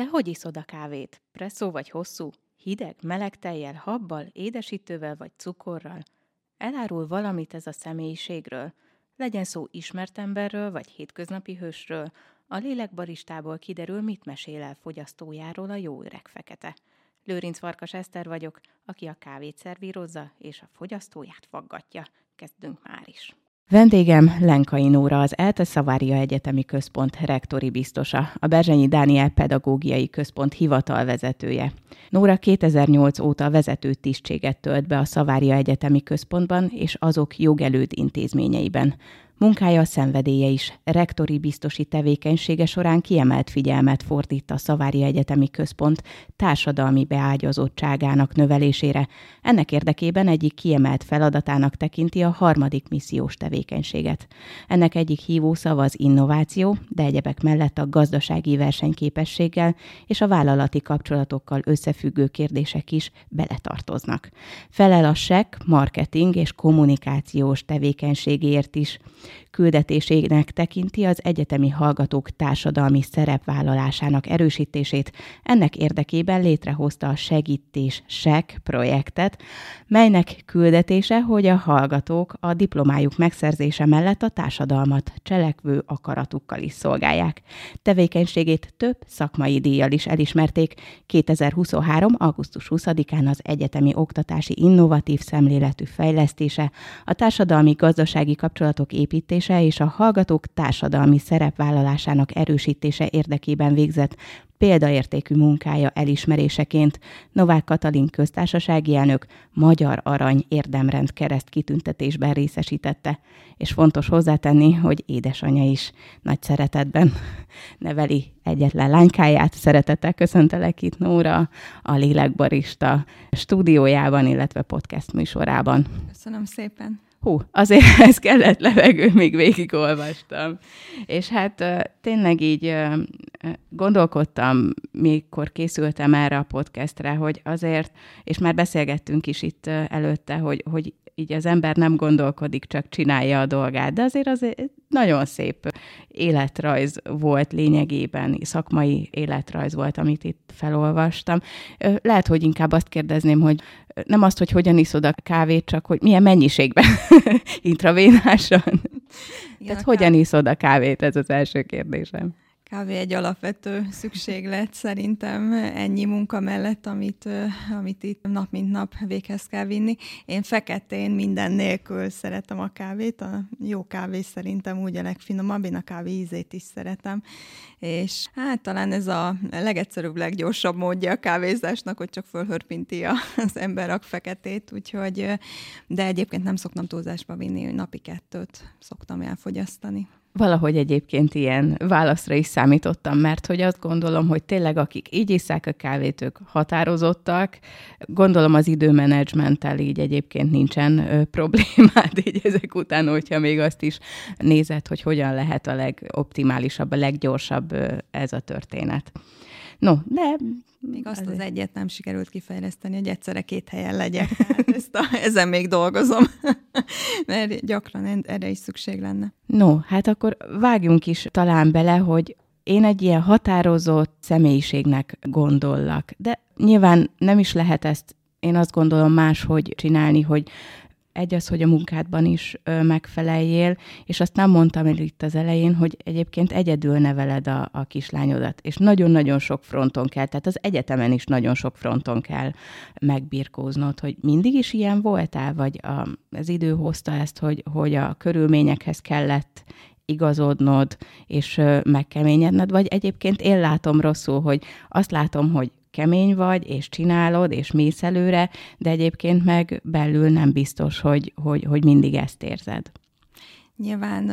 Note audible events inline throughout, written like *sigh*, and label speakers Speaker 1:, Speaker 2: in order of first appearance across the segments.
Speaker 1: Te hogy iszod a kávét? Presszó vagy hosszú? Hideg, meleg tejjel, habbal, édesítővel vagy cukorral? Elárul valamit ez a személyiségről? Legyen szó ismert emberről vagy hétköznapi hősről, a lélekbaristából kiderül, mit mesél el fogyasztójáról a jó öreg fekete. Lőrinc Farkas Eszter vagyok, aki a kávét szervírozza és a fogyasztóját faggatja. Kezdünk már is. Vendégem Lenkai Nóra, az ELTE Szavária Egyetemi Központ rektori biztosa, a Berzsenyi Dániel Pedagógiai Központ hivatalvezetője. Nóra 2008 óta vezető tisztséget tölt be a Szavária Egyetemi Központban és azok jogelőd intézményeiben. Munkája szenvedélye is. Rektori biztosi tevékenysége során kiemelt figyelmet fordít a Szavári Egyetemi Központ társadalmi beágyazottságának növelésére. Ennek érdekében egyik kiemelt feladatának tekinti a harmadik missziós tevékenységet. Ennek egyik hívószava az innováció, de egyebek mellett a gazdasági versenyképességgel és a vállalati kapcsolatokkal összefüggő kérdések is beletartoznak. Felel a SEC marketing és kommunikációs tevékenységért is küldetésének tekinti az egyetemi hallgatók társadalmi szerepvállalásának erősítését. Ennek érdekében létrehozta a Segítés SEK projektet, melynek küldetése, hogy a hallgatók a diplomájuk megszerzése mellett a társadalmat cselekvő akaratukkal is szolgálják. Tevékenységét több szakmai díjjal is elismerték. 2023. augusztus 20-án az egyetemi oktatási innovatív szemléletű fejlesztése, a társadalmi gazdasági kapcsolatok építése, építése és a hallgatók társadalmi szerepvállalásának erősítése érdekében végzett példaértékű munkája elismeréseként Novák Katalin köztársasági elnök Magyar Arany érdemrend kereszt kitüntetésben részesítette, és fontos hozzátenni, hogy édesanyja is nagy szeretetben neveli egyetlen lánykáját. Szeretettel köszöntelek itt Nóra, a Lélekbarista stúdiójában, illetve podcast műsorában.
Speaker 2: Köszönöm szépen
Speaker 1: hú, azért *laughs* ez kellett levegő, még végigolvastam. És hát tényleg így gondolkodtam, mikor készültem erre a podcastre, hogy azért, és már beszélgettünk is itt előtte, hogy, hogy így az ember nem gondolkodik, csak csinálja a dolgát, de azért az nagyon szép életrajz volt lényegében, szakmai életrajz volt, amit itt felolvastam. Lehet, hogy inkább azt kérdezném, hogy nem azt, hogy hogyan iszod a kávét, csak hogy milyen mennyiségben *laughs* intravénásan. Tehát hogyan iszod a kávét, ez az első kérdésem
Speaker 2: kávé egy alapvető szükséglet szerintem ennyi munka mellett, amit, amit itt nap mint nap véghez kell vinni. Én feketén minden nélkül szeretem a kávét, a jó kávé szerintem úgy a legfinomabb, én a kávé ízét is szeretem, és hát talán ez a legegyszerűbb, leggyorsabb módja a kávézásnak, hogy csak fölhörpinti az ember a feketét, úgyhogy, de egyébként nem szoktam túlzásba vinni, napi kettőt szoktam elfogyasztani.
Speaker 1: Valahogy egyébként ilyen válaszra is számítottam, mert hogy azt gondolom, hogy tényleg akik így iszák a kávét, ők határozottak. Gondolom az időmenedzsmenttel így egyébként nincsen *laughs* problémád így ezek után, hogyha még azt is nézed, hogy hogyan lehet a legoptimálisabb, a leggyorsabb ez a történet. No, de
Speaker 2: még azt az egyet nem sikerült kifejleszteni, hogy egyszerre két helyen legyek. Hát ezt a, ezen még dolgozom, *laughs* mert gyakran erre is szükség lenne.
Speaker 1: No, hát akkor vágjunk is talán bele, hogy én egy ilyen határozott személyiségnek gondollak, de nyilván nem is lehet ezt én azt gondolom máshogy csinálni, hogy egy az, hogy a munkádban is ö, megfeleljél, és azt nem mondtam el itt az elején, hogy egyébként egyedül neveled a, a kislányodat, és nagyon-nagyon sok fronton kell, tehát az egyetemen is nagyon sok fronton kell megbirkóznod, hogy mindig is ilyen voltál, vagy a, az idő hozta ezt, hogy, hogy a körülményekhez kellett igazodnod, és megkeményedned, vagy egyébként én látom rosszul, hogy azt látom, hogy kemény vagy, és csinálod, és mész előre, de egyébként meg belül nem biztos, hogy, hogy, hogy mindig ezt érzed.
Speaker 2: Nyilván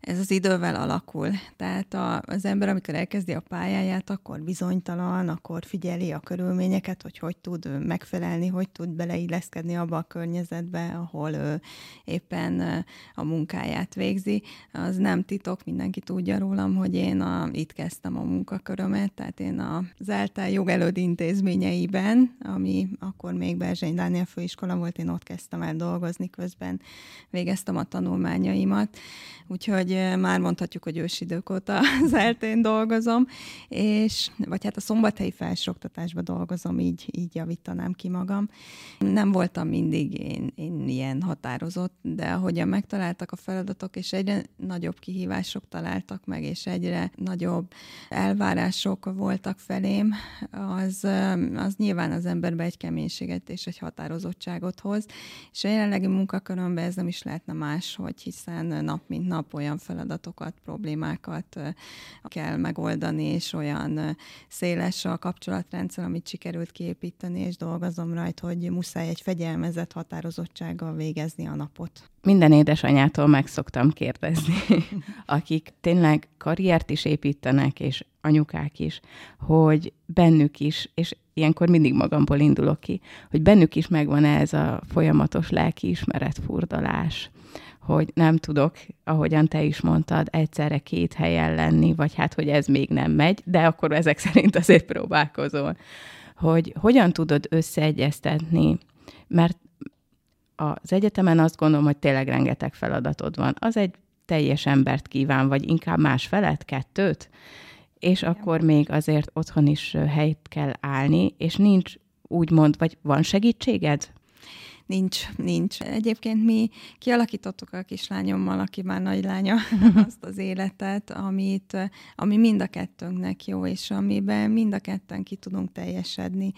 Speaker 2: ez az idővel alakul. Tehát az ember, amikor elkezdi a pályáját, akkor bizonytalan, akkor figyeli a körülményeket, hogy hogy tud megfelelni, hogy tud beleilleszkedni abba a környezetbe, ahol ő éppen a munkáját végzi. Az nem titok, mindenki tudja rólam, hogy én a, itt kezdtem a munkakörömet, tehát én az ELTE jogelőd intézményeiben, ami akkor még Berzsény Dániel főiskola volt, én ott kezdtem el dolgozni, közben végeztem a tanulmányaim, munkaimat, úgyhogy már mondhatjuk, hogy ősidők óta az eltén dolgozom, és, vagy hát a szombathelyi felsőoktatásban dolgozom, így, így javítanám ki magam. Nem voltam mindig én, én ilyen határozott, de ahogyan megtaláltak a feladatok, és egyre nagyobb kihívások találtak meg, és egyre nagyobb elvárások voltak felém, az, az nyilván az emberbe egy keménységet és egy határozottságot hoz, és a jelenlegi munkakörömben ez nem is lehetne máshogy, hiszen nap mint nap olyan feladatokat, problémákat kell megoldani, és olyan széles a kapcsolatrendszer, amit sikerült kiépíteni, és dolgozom rajta, hogy muszáj egy fegyelmezett határozottsággal végezni a napot.
Speaker 1: Minden édesanyától meg szoktam kérdezni, *laughs* akik tényleg karriert is építenek, és anyukák is, hogy bennük is, és ilyenkor mindig magamból indulok ki, hogy bennük is megvan ez a folyamatos lelkiismeret furdalás, hogy nem tudok, ahogyan te is mondtad, egyszerre két helyen lenni, vagy hát, hogy ez még nem megy, de akkor ezek szerint azért próbálkozol. Hogy hogyan tudod összeegyeztetni, mert az egyetemen azt gondolom, hogy tényleg rengeteg feladatod van. Az egy teljes embert kíván, vagy inkább más felet, kettőt, és akkor még azért otthon is helyt kell állni, és nincs úgymond, vagy van segítséged?
Speaker 2: Nincs, nincs. Egyébként mi kialakítottuk a kislányommal, aki már nagylánya, *laughs* azt az életet, amit, ami mind a kettőnknek jó, és amiben mind a ketten ki tudunk teljesedni.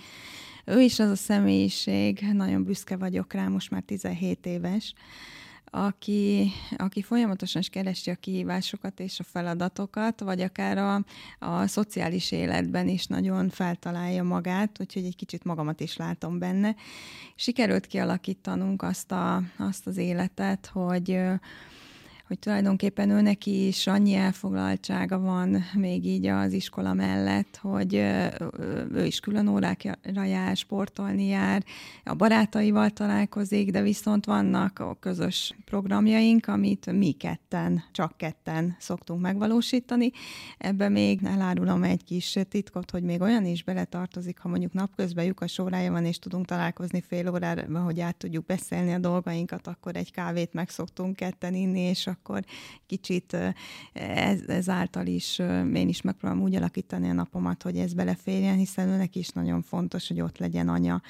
Speaker 2: Ő is az a személyiség, nagyon büszke vagyok rá, most már 17 éves, aki, aki folyamatosan is keresi a kihívásokat és a feladatokat, vagy akár a, a szociális életben is nagyon feltalálja magát, úgyhogy egy kicsit magamat is látom benne. Sikerült kialakítanunk azt, a, azt az életet, hogy hogy tulajdonképpen ő neki is annyi elfoglaltsága van még így az iskola mellett, hogy ő is külön órákra jár, sportolni jár, a barátaival találkozik, de viszont vannak a közös programjaink, amit mi ketten, csak ketten szoktunk megvalósítani. Ebbe még elárulom egy kis titkot, hogy még olyan is beletartozik, ha mondjuk napközben lyukas órája van, és tudunk találkozni fél órára, hogy át tudjuk beszélni a dolgainkat, akkor egy kávét meg szoktunk ketten inni, és akkor kicsit ez, ezáltal is én is megpróbálom úgy alakítani a napomat, hogy ez beleférjen, hiszen őnek is nagyon fontos, hogy ott legyen anya.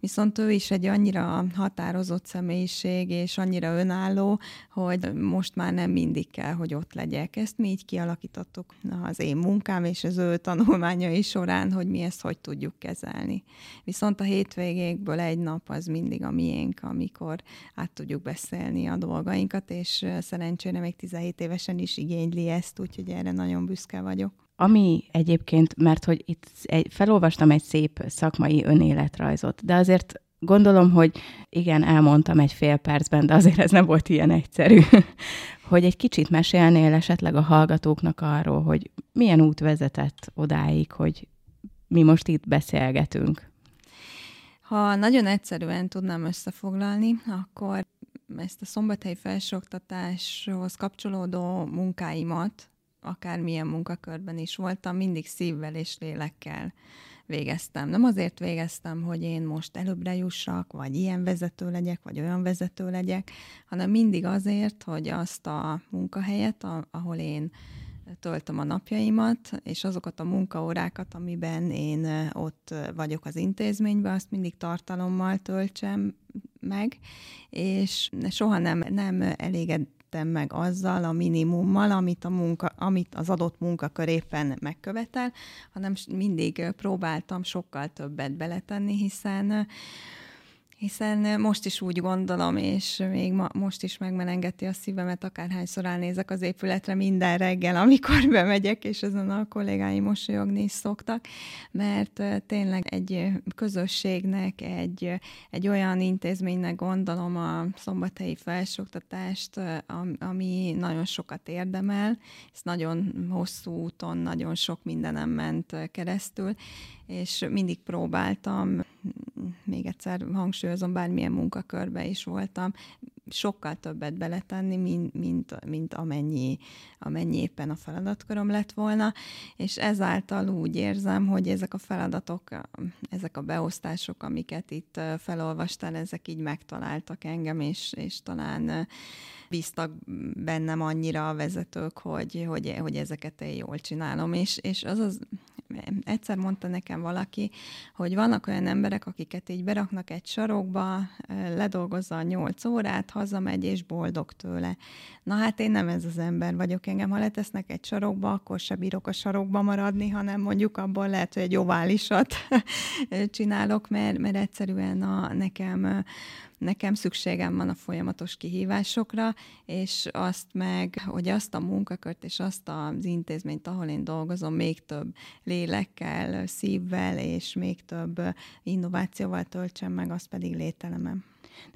Speaker 2: Viszont ő is egy annyira határozott személyiség, és annyira önálló, hogy most már nem mindig kell, hogy ott legyek. Ezt mi így kialakítottuk az én munkám és az ő tanulmányai során, hogy mi ezt hogy tudjuk kezelni. Viszont a hétvégékből egy nap az mindig a miénk, amikor át tudjuk beszélni a dolgainkat, és szerencsére még 17 évesen is igényli ezt, úgyhogy erre nagyon büszke vagyok.
Speaker 1: Ami egyébként, mert hogy itt egy, felolvastam egy szép szakmai önéletrajzot, de azért gondolom, hogy igen, elmondtam egy fél percben, de azért ez nem volt ilyen egyszerű, *laughs* hogy egy kicsit mesélnél esetleg a hallgatóknak arról, hogy milyen út vezetett odáig, hogy mi most itt beszélgetünk.
Speaker 2: Ha nagyon egyszerűen tudnám összefoglalni, akkor ezt a szombathelyi felsőoktatáshoz kapcsolódó munkáimat, akármilyen munkakörben is voltam, mindig szívvel és lélekkel végeztem. Nem azért végeztem, hogy én most előbbre jussak, vagy ilyen vezető legyek, vagy olyan vezető legyek, hanem mindig azért, hogy azt a munkahelyet, ahol én töltöm a napjaimat, és azokat a munkaórákat, amiben én ott vagyok az intézményben, azt mindig tartalommal töltsem meg, és soha nem, nem elégedtem meg azzal a minimummal, amit, a munka, amit az adott munkakör éppen megkövetel, hanem mindig próbáltam sokkal többet beletenni, hiszen hiszen most is úgy gondolom, és még ma, most is megmelengeti a szívemet, akárhányszor elnézek az épületre minden reggel, amikor *laughs* bemegyek, és ezen a kollégáim mosolyogni is szoktak, mert tényleg egy közösségnek, egy, egy olyan intézménynek gondolom a szombathelyi felsőoktatást, ami nagyon sokat érdemel, ez nagyon hosszú úton, nagyon sok mindenem ment keresztül, és mindig próbáltam, még egyszer hangsúlyozom, bármilyen munkakörbe is voltam, sokkal többet beletenni, mint, mint, mint amennyi, amennyi éppen a feladatkorom lett volna, és ezáltal úgy érzem, hogy ezek a feladatok, ezek a beosztások, amiket itt felolvastál, ezek így megtaláltak engem, és, és talán bíztak bennem annyira a vezetők, hogy, hogy, hogy ezeket én jól csinálom, és, és az az egyszer mondta nekem valaki, hogy vannak olyan emberek, akiket így beraknak egy sarokba, ledolgozza a nyolc órát, hazamegy és boldog tőle. Na hát én nem ez az ember vagyok. Engem, ha letesznek egy sarokba, akkor se bírok a sarokba maradni, hanem mondjuk abból lehet, hogy egy oválisat *laughs* csinálok, mert, mert egyszerűen a, nekem nekem szükségem van a folyamatos kihívásokra, és azt meg, hogy azt a munkakört és azt az intézményt, ahol én dolgozom, még több lélekkel, szívvel és még több innovációval töltsem meg, az pedig lételemem.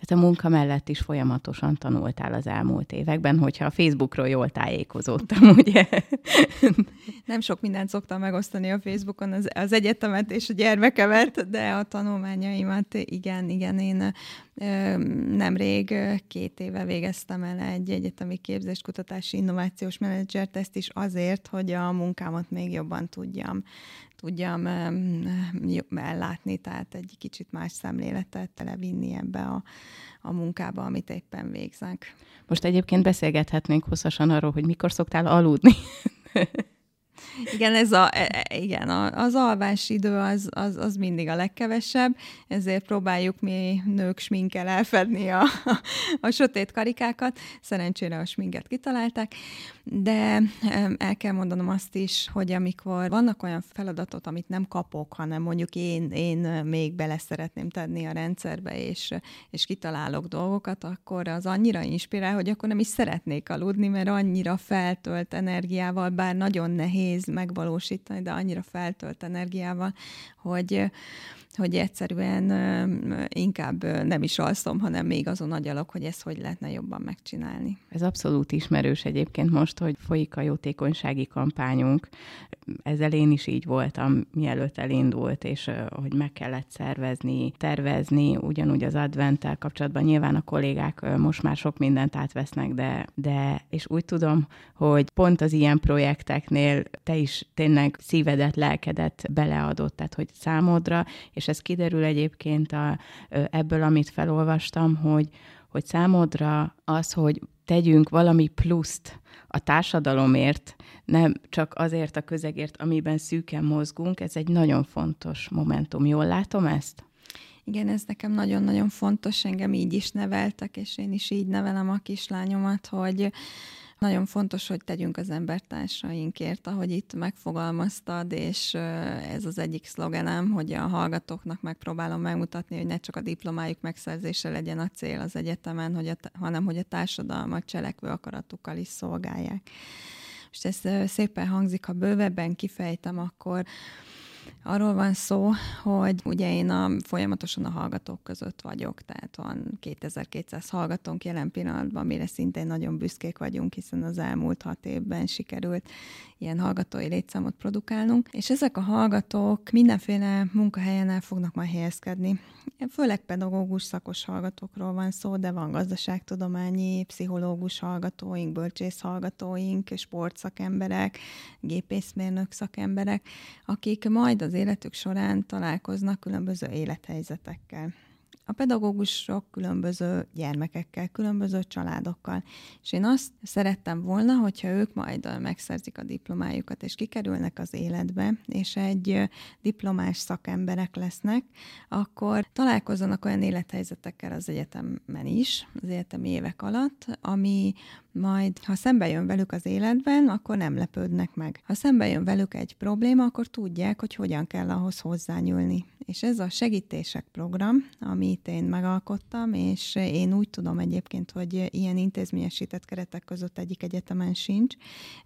Speaker 1: Tehát a munka mellett is folyamatosan tanultál az elmúlt években, hogyha a Facebookról jól tájékozódtam, *laughs* ugye?
Speaker 2: Nem sok mindent szoktam megosztani a Facebookon, az, az egyetemet és a gyermekemet, de a tanulmányaimat igen, igen, én nemrég két éve végeztem el egy egyetemi képzést, kutatási innovációs menedzsert, ezt is azért, hogy a munkámat még jobban tudjam tudjam ellátni, tehát egy kicsit más szemléletet televinni ebbe a, a munkába, amit éppen végzek.
Speaker 1: Most egyébként beszélgethetnénk hosszasan arról, hogy mikor szoktál aludni. *laughs*
Speaker 2: Igen, ez a, e, e, igen, az alvás idő az, az, az mindig a legkevesebb, ezért próbáljuk mi nők sminkkel elfedni a, a, sötét karikákat. Szerencsére a sminket kitalálták, de el kell mondanom azt is, hogy amikor vannak olyan feladatot, amit nem kapok, hanem mondjuk én, én még bele szeretném tenni a rendszerbe, és, és kitalálok dolgokat, akkor az annyira inspirál, hogy akkor nem is szeretnék aludni, mert annyira feltölt energiával, bár nagyon nehéz megvalósítani, de annyira feltölt energiával, hogy hogy egyszerűen inkább nem is alszom, hanem még azon agyalok, hogy ezt hogy lehetne jobban megcsinálni.
Speaker 1: Ez abszolút ismerős egyébként most, hogy folyik a jótékonysági kampányunk. Ezzel én is így voltam, mielőtt elindult, és hogy meg kellett szervezni, tervezni, ugyanúgy az adventtel kapcsolatban. Nyilván a kollégák most már sok mindent átvesznek, de, de és úgy tudom, hogy pont az ilyen projekteknél te is tényleg szívedet, lelkedet beleadott, tehát hogy számodra, és és ez kiderül egyébként a, ebből, amit felolvastam, hogy, hogy számodra az, hogy tegyünk valami pluszt a társadalomért, nem csak azért a közegért, amiben szűken mozgunk, ez egy nagyon fontos momentum. Jól látom ezt?
Speaker 2: Igen, ez nekem nagyon-nagyon fontos, engem így is neveltek, és én is így nevelem a kislányomat, hogy nagyon fontos, hogy tegyünk az embertársainkért, ahogy itt megfogalmaztad, és ez az egyik szlogenem, hogy a hallgatóknak megpróbálom megmutatni, hogy ne csak a diplomájuk megszerzése legyen a cél az egyetemen, hogy a, hanem hogy a társadalmat cselekvő akaratukkal is szolgálják. És ez szépen hangzik, ha bővebben kifejtem, akkor Arról van szó, hogy ugye én a, folyamatosan a hallgatók között vagyok, tehát van 2200 hallgatónk jelen pillanatban, mire szintén nagyon büszkék vagyunk, hiszen az elmúlt hat évben sikerült ilyen hallgatói létszámot produkálnunk, és ezek a hallgatók mindenféle munkahelyen el fognak majd helyezkedni. Főleg pedagógus szakos hallgatókról van szó, de van gazdaságtudományi, pszichológus hallgatóink, bölcsész hallgatóink, sportszakemberek, gépészmérnök szakemberek, akik majd az életük során találkoznak különböző élethelyzetekkel a pedagógusok különböző gyermekekkel, különböző családokkal. És én azt szerettem volna, hogyha ők majd megszerzik a diplomájukat, és kikerülnek az életbe, és egy diplomás szakemberek lesznek, akkor találkozzanak olyan élethelyzetekkel az egyetemen is, az egyetemi évek alatt, ami majd ha szembe jön velük az életben, akkor nem lepődnek meg. Ha szembe jön velük egy probléma, akkor tudják, hogy hogyan kell ahhoz hozzányúlni. És ez a segítések program, amit én megalkottam, és én úgy tudom egyébként, hogy ilyen intézményesített keretek között egyik egyetemen sincs,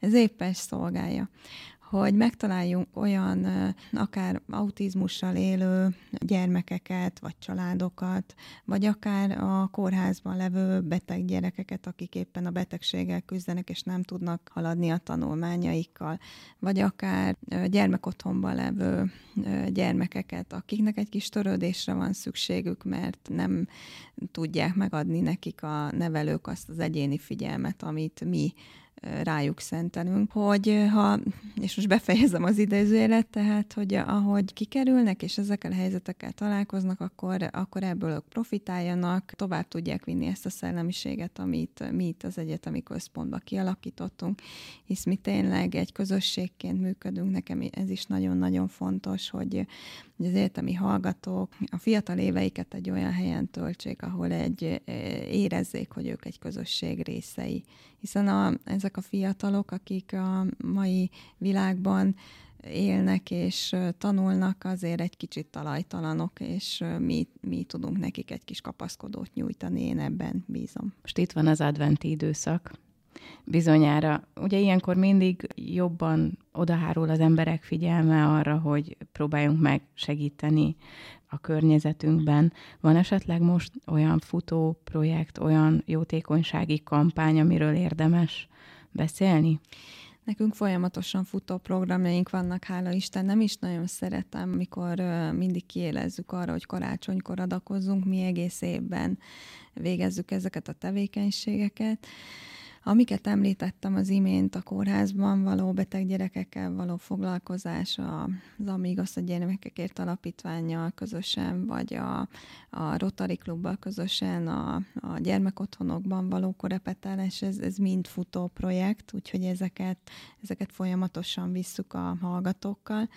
Speaker 2: ez éppen szolgálja hogy megtaláljunk olyan akár autizmussal élő gyermekeket, vagy családokat, vagy akár a kórházban levő beteg gyerekeket, akik éppen a betegséggel küzdenek, és nem tudnak haladni a tanulmányaikkal, vagy akár gyermekotthonban levő gyermekeket, akiknek egy kis törődésre van szükségük, mert nem tudják megadni nekik a nevelők azt az egyéni figyelmet, amit mi rájuk szentelünk, hogy ha, és most befejezem az idézőjelet, tehát, hogy ahogy kikerülnek, és ezekkel a helyzetekkel találkoznak, akkor, akkor ebből ők profitáljanak, tovább tudják vinni ezt a szellemiséget, amit mi itt az egyetemi központban kialakítottunk, hisz mi tényleg egy közösségként működünk, nekem ez is nagyon-nagyon fontos, hogy hogy az egyetemi hallgatók a fiatal éveiket egy olyan helyen töltsék, ahol egy érezzék, hogy ők egy közösség részei. Hiszen a, ezek a fiatalok, akik a mai világban élnek és tanulnak, azért egy kicsit talajtalanok, és mi, mi tudunk nekik egy kis kapaszkodót nyújtani, én ebben bízom.
Speaker 1: Most itt van az adventi időszak, bizonyára. Ugye ilyenkor mindig jobban odahárul az emberek figyelme arra, hogy próbáljunk meg segíteni a környezetünkben. Van esetleg most olyan futó projekt, olyan jótékonysági kampány, amiről érdemes beszélni?
Speaker 2: Nekünk folyamatosan futó programjaink vannak, hála Isten. Nem is nagyon szeretem, mikor mindig kiélezzük arra, hogy karácsonykor adakozzunk, mi egész évben végezzük ezeket a tevékenységeket. Amiket említettem az imént, a kórházban való beteg gyerekekkel való foglalkozás, az Amigos a gyermekekért alapítványjal közösen, vagy a, a Rotary Klubbal közösen, a, a gyermekotthonokban való korepetálás, ez, ez mind futó projekt, úgyhogy ezeket, ezeket folyamatosan visszük a hallgatókkal.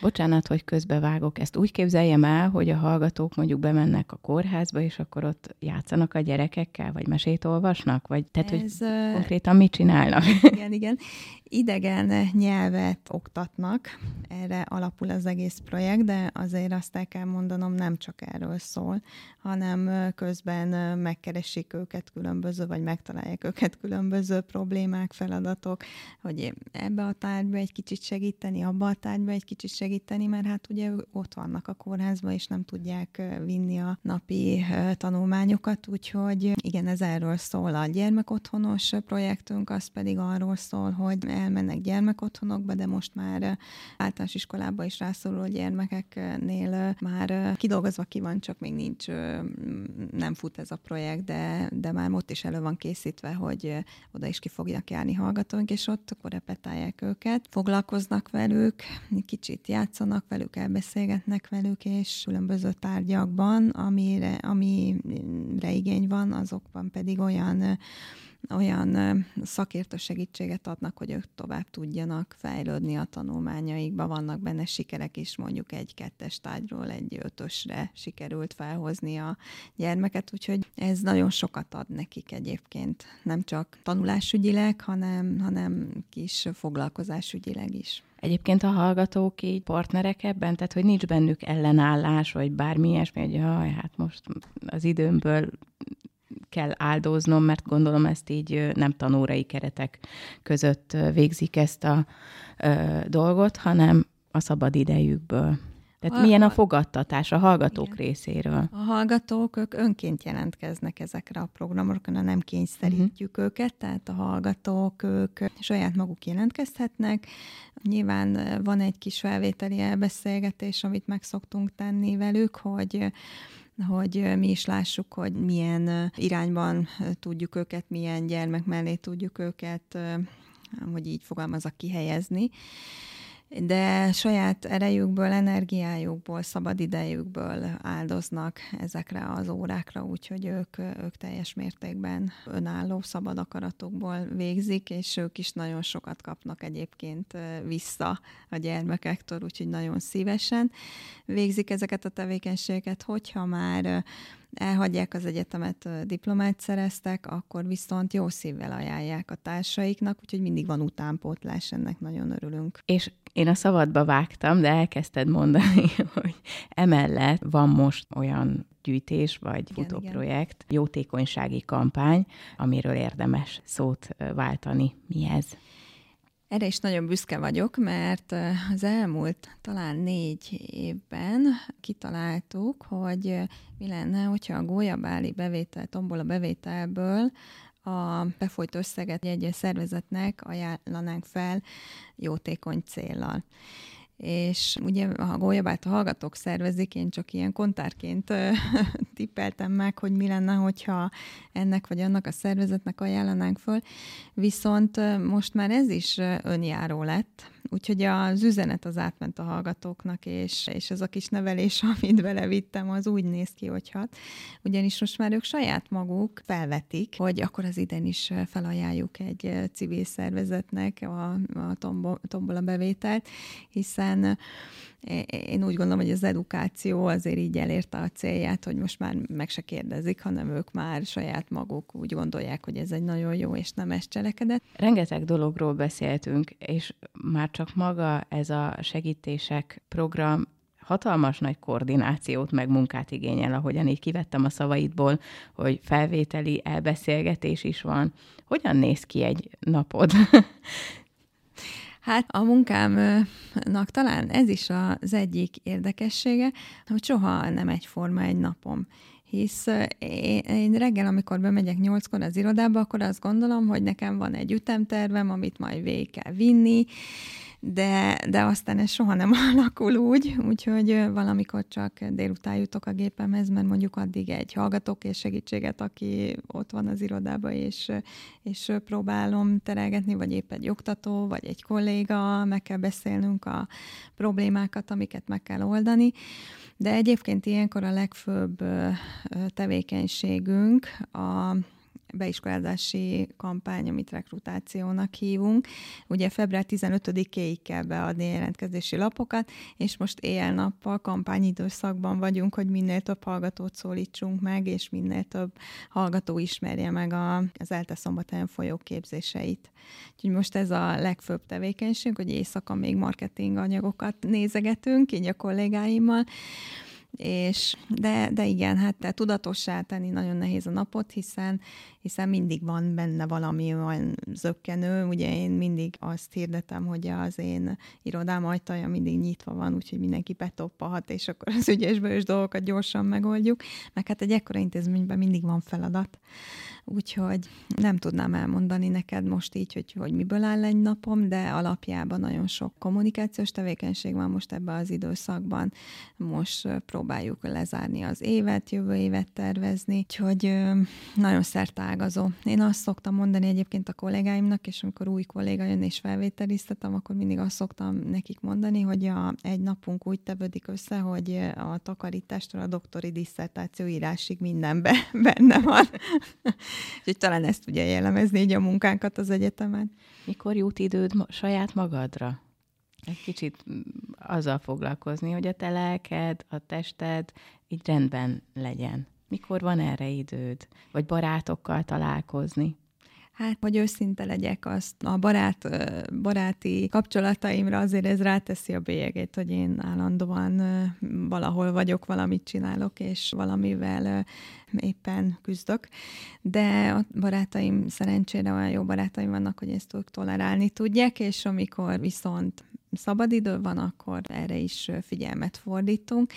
Speaker 1: Bocsánat, hogy közbevágok. Ezt úgy képzeljem el, hogy a hallgatók mondjuk bemennek a kórházba, és akkor ott játszanak a gyerekekkel, vagy mesét olvasnak? Vagy, tehát, ez, hogy konkrétan mit csinálnak?
Speaker 2: Igen, igen. Idegen nyelvet oktatnak, erre alapul az egész projekt, de azért azt el kell mondanom, nem csak erről szól, hanem közben megkeresik őket különböző, vagy megtalálják őket különböző problémák, feladatok, hogy ebbe a tárgyba egy kicsit segíteni, abba a tárgyba egy kicsit segíteni, mert hát ugye ott vannak a kórházban, és nem tudják vinni a napi tanulmányokat, úgyhogy igen, ez erről szól a gyermekotthonos projektünk, az pedig arról szól, hogy elmennek gyermekotthonokba, de most már általános iskolába is rászoruló gyermekeknél már kidolgozva ki van, csak még nincs, nem fut ez a projekt, de, de már ott is elő van készítve, hogy oda is ki fogják járni hallgatóink, és ott akkor repetálják őket, foglalkoznak velük, kicsit játszanak velük, elbeszélgetnek velük, és különböző tárgyakban, amire, amire igény van, azokban pedig olyan olyan szakértő segítséget adnak, hogy ők tovább tudjanak fejlődni a tanulmányaikba. Vannak benne sikerek is, mondjuk egy kettes tárgyról egy ötösre sikerült felhozni a gyermeket, úgyhogy ez nagyon sokat ad nekik egyébként. Nem csak tanulásügyileg, hanem, hanem kis foglalkozásügyileg is.
Speaker 1: Egyébként a hallgatók így partnerek ebben, tehát hogy nincs bennük ellenállás, vagy bármi ilyesmi, hogy jaj, hát most az időmből kell áldoznom, mert gondolom ezt így nem tanórai keretek között végzik ezt a ö, dolgot, hanem a szabad idejükből. Tehát a, milyen a fogadtatás a hallgatók igen. részéről?
Speaker 2: A hallgatók, ők önként jelentkeznek ezekre a programokra, nem kényszerítjük uh-huh. őket, tehát a hallgatók, ők saját maguk jelentkezhetnek. Nyilván van egy kis felvételi elbeszélgetés, amit meg szoktunk tenni velük, hogy hogy mi is lássuk, hogy milyen irányban tudjuk őket, milyen gyermek mellé tudjuk őket, hogy így fogalmazok, kihelyezni de saját erejükből, energiájukból, szabadidejükből áldoznak ezekre az órákra, úgyhogy ők, ők teljes mértékben önálló, szabad akaratokból végzik, és ők is nagyon sokat kapnak egyébként vissza a gyermekektől, úgyhogy nagyon szívesen végzik ezeket a tevékenységeket, hogyha már elhagyják az egyetemet, diplomát szereztek, akkor viszont jó szívvel ajánlják a társaiknak, úgyhogy mindig van utánpótlás, ennek nagyon örülünk.
Speaker 1: És én a szabadba vágtam, de elkezdted mondani, *laughs* hogy emellett van most olyan gyűjtés vagy igen, futóprojekt, igen. jótékonysági kampány, amiről érdemes szót váltani. Mi ez?
Speaker 2: Erre is nagyon büszke vagyok, mert az elmúlt talán négy évben kitaláltuk, hogy mi lenne, hogyha a gólyabáli bevétel, tombola bevételből a befolyt összeget egy szervezetnek ajánlanánk fel jótékony céllal és ugye a gólyabát a hallgatók szervezik, én csak ilyen kontárként *laughs* tippeltem meg, hogy mi lenne, hogyha ennek vagy annak a szervezetnek ajánlanánk föl, viszont most már ez is önjáró lett, Úgyhogy az üzenet az átment a hallgatóknak, és, és ez a kis nevelés, *laughs* amit belevittem, az úgy néz ki, hogy hat. Ugyanis most már ők saját maguk felvetik, hogy akkor az idén is felajánljuk egy civil szervezetnek a, a tombola bevételt, hiszen én úgy gondolom, hogy az edukáció azért így elérte a célját, hogy most már meg se kérdezik, hanem ők már saját maguk úgy gondolják, hogy ez egy nagyon jó és nemes cselekedet.
Speaker 1: Rengeteg dologról beszéltünk, és már csak maga ez a segítések program hatalmas nagy koordinációt, meg munkát igényel, ahogyan így kivettem a szavaidból, hogy felvételi elbeszélgetés is van. Hogyan néz ki egy napod? *laughs*
Speaker 2: Hát a munkámnak talán ez is az egyik érdekessége, hogy soha nem egyforma egy napom. Hisz én, reggel, amikor bemegyek nyolckor az irodába, akkor azt gondolom, hogy nekem van egy ütemtervem, amit majd végig kell vinni, de, de aztán ez soha nem *laughs* alakul úgy, úgyhogy valamikor csak délután jutok a gépemhez, mert mondjuk addig egy hallgatók és segítséget, aki ott van az irodában, és, és próbálom terelgetni, vagy épp egy oktató, vagy egy kolléga, meg kell beszélnünk a problémákat, amiket meg kell oldani. De egyébként ilyenkor a legfőbb tevékenységünk a beiskolázási kampány, amit rekrutációnak hívunk. Ugye február 15-éig kell beadni jelentkezési lapokat, és most éjjel-nappal kampányidőszakban vagyunk, hogy minél több hallgatót szólítsunk meg, és minél több hallgató ismerje meg a, az ELTE szombathelyen folyó képzéseit. Úgyhogy most ez a legfőbb tevékenység, hogy éjszaka még marketing anyagokat nézegetünk, így a kollégáimmal, és de, de igen, hát te tudatossá tenni nagyon nehéz a napot, hiszen, hiszen mindig van benne valami olyan zöggenő. Ugye én mindig azt hirdetem, hogy az én irodám ajtaja mindig nyitva van, úgyhogy mindenki betoppalhat, és akkor az ügyesből dolgokat gyorsan megoldjuk. Meg hát egy ekkora intézményben mindig van feladat. Úgyhogy nem tudnám elmondani neked most így, hogy, hogy miből áll egy napom, de alapjában nagyon sok kommunikációs tevékenység van most ebben az időszakban. Most próbáljuk lezárni az évet, jövő évet tervezni, úgyhogy nagyon szertágazó. Én azt szoktam mondani egyébként a kollégáimnak, és amikor új kolléga jön és felvételiztetem, akkor mindig azt szoktam nekik mondani, hogy a, egy napunk úgy tevődik össze, hogy a takarítástól a doktori diszertáció írásig mindenben *laughs* benne van. Úgyhogy talán ezt tudja jellemezni így a munkánkat az egyetemen.
Speaker 1: Mikor jut időd ma- saját magadra? Egy kicsit mm, azzal foglalkozni, hogy a te lelked, a tested így rendben legyen. Mikor van erre időd? Vagy barátokkal találkozni?
Speaker 2: Hát, hogy őszinte legyek, azt a barát, baráti kapcsolataimra azért ez ráteszi a bélyegét, hogy én állandóan valahol vagyok, valamit csinálok, és valamivel éppen küzdök. De a barátaim szerencsére olyan jó barátaim vannak, hogy ezt ők tolerálni tudják, és amikor viszont szabadidő van, akkor erre is figyelmet fordítunk.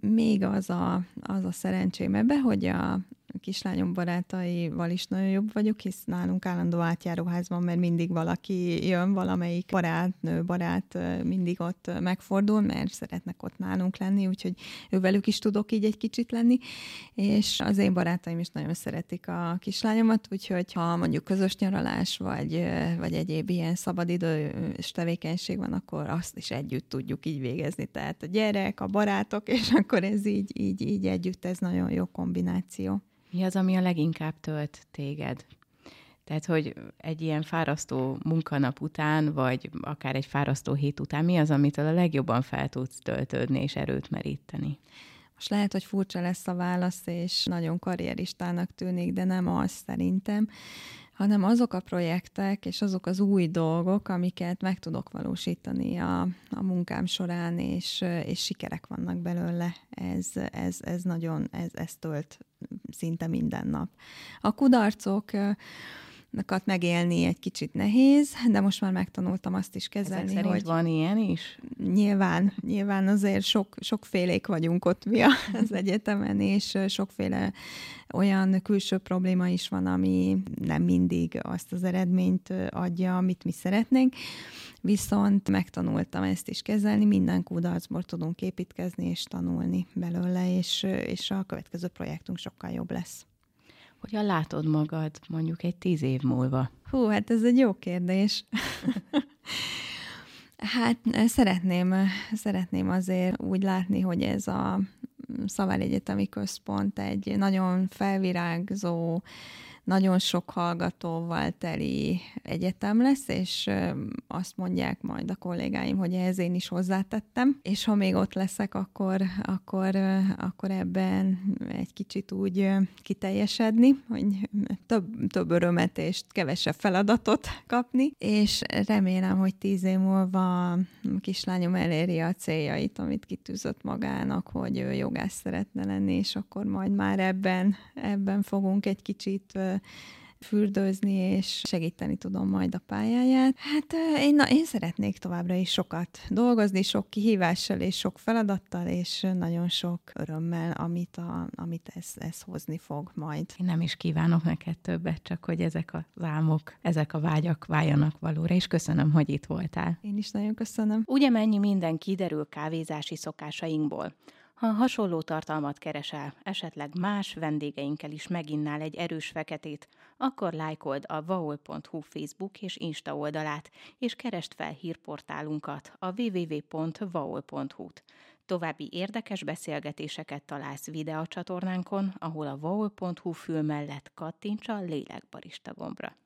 Speaker 2: Még az a, az a szerencsém ebbe, hogy a, kislányom barátaival is nagyon jobb vagyok, hisz nálunk állandó átjáróház van, mert mindig valaki jön, valamelyik barátnő, barát mindig ott megfordul, mert szeretnek ott nálunk lenni, úgyhogy ővelük is tudok így egy kicsit lenni, és az én barátaim is nagyon szeretik a kislányomat, úgyhogy ha mondjuk közös nyaralás, vagy, vagy egyéb ilyen szabadidős tevékenység van, akkor azt is együtt tudjuk így végezni. Tehát a gyerek, a barátok, és akkor ez így, így, így együtt, ez nagyon jó kombináció.
Speaker 1: Mi az, ami a leginkább tölt téged? Tehát, hogy egy ilyen fárasztó munkanap után, vagy akár egy fárasztó hét után, mi az, amit a legjobban fel tudsz töltődni és erőt meríteni?
Speaker 2: Most lehet, hogy furcsa lesz a válasz, és nagyon karrieristának tűnik, de nem az szerintem hanem azok a projektek és azok az új dolgok, amiket meg tudok valósítani a, a munkám során, és, és sikerek vannak belőle. Ez, ez, ez nagyon, ez, ez tölt szinte minden nap. A kudarcok megélni egy kicsit nehéz, de most már megtanultam azt is kezelni,
Speaker 1: Ezek hogy van ilyen is?
Speaker 2: Nyilván, nyilván azért sok, sokfélék vagyunk ott mi *laughs* az egyetemen, és sokféle olyan külső probléma is van, ami nem mindig azt az eredményt adja, amit mi szeretnénk. Viszont megtanultam ezt is kezelni, minden kudarcból tudunk építkezni és tanulni belőle, és, és a következő projektunk sokkal jobb lesz.
Speaker 1: Hogyan látod magad mondjuk egy tíz év múlva?
Speaker 2: Hú, hát ez egy jó kérdés. *laughs* hát szeretném, szeretném azért úgy látni, hogy ez a Szavály Egyetemi Központ egy nagyon felvirágzó, nagyon sok hallgatóval teli egyetem lesz, és azt mondják majd a kollégáim, hogy ehhez én is hozzátettem, és ha még ott leszek, akkor, akkor, akkor ebben egy kicsit úgy kiteljesedni, hogy több, több örömet és kevesebb feladatot kapni, és remélem, hogy tíz év múlva a kislányom eléri a céljait, amit kitűzött magának, hogy ő jogász szeretne lenni, és akkor majd már ebben, ebben fogunk egy kicsit fürdőzni, és segíteni tudom majd a pályáját. Hát én, na, én szeretnék továbbra is sokat dolgozni, sok kihívással és sok feladattal, és nagyon sok örömmel, amit, a, amit ez, ez hozni fog majd.
Speaker 1: Én nem is kívánok neked többet, csak hogy ezek az álmok, ezek a vágyak váljanak valóra, és köszönöm, hogy itt voltál.
Speaker 2: Én is nagyon köszönöm.
Speaker 1: Ugye mennyi minden kiderül kávézási szokásainkból. Ha hasonló tartalmat keresel, esetleg más vendégeinkkel is meginnál egy erős feketét, akkor lájkold a vaol.hu Facebook és Insta oldalát, és kerest fel hírportálunkat a www.vaol.hu-t. További érdekes beszélgetéseket találsz videócsatornánkon, ahol a vaol.hu fül mellett kattints a lélekbarista gombra.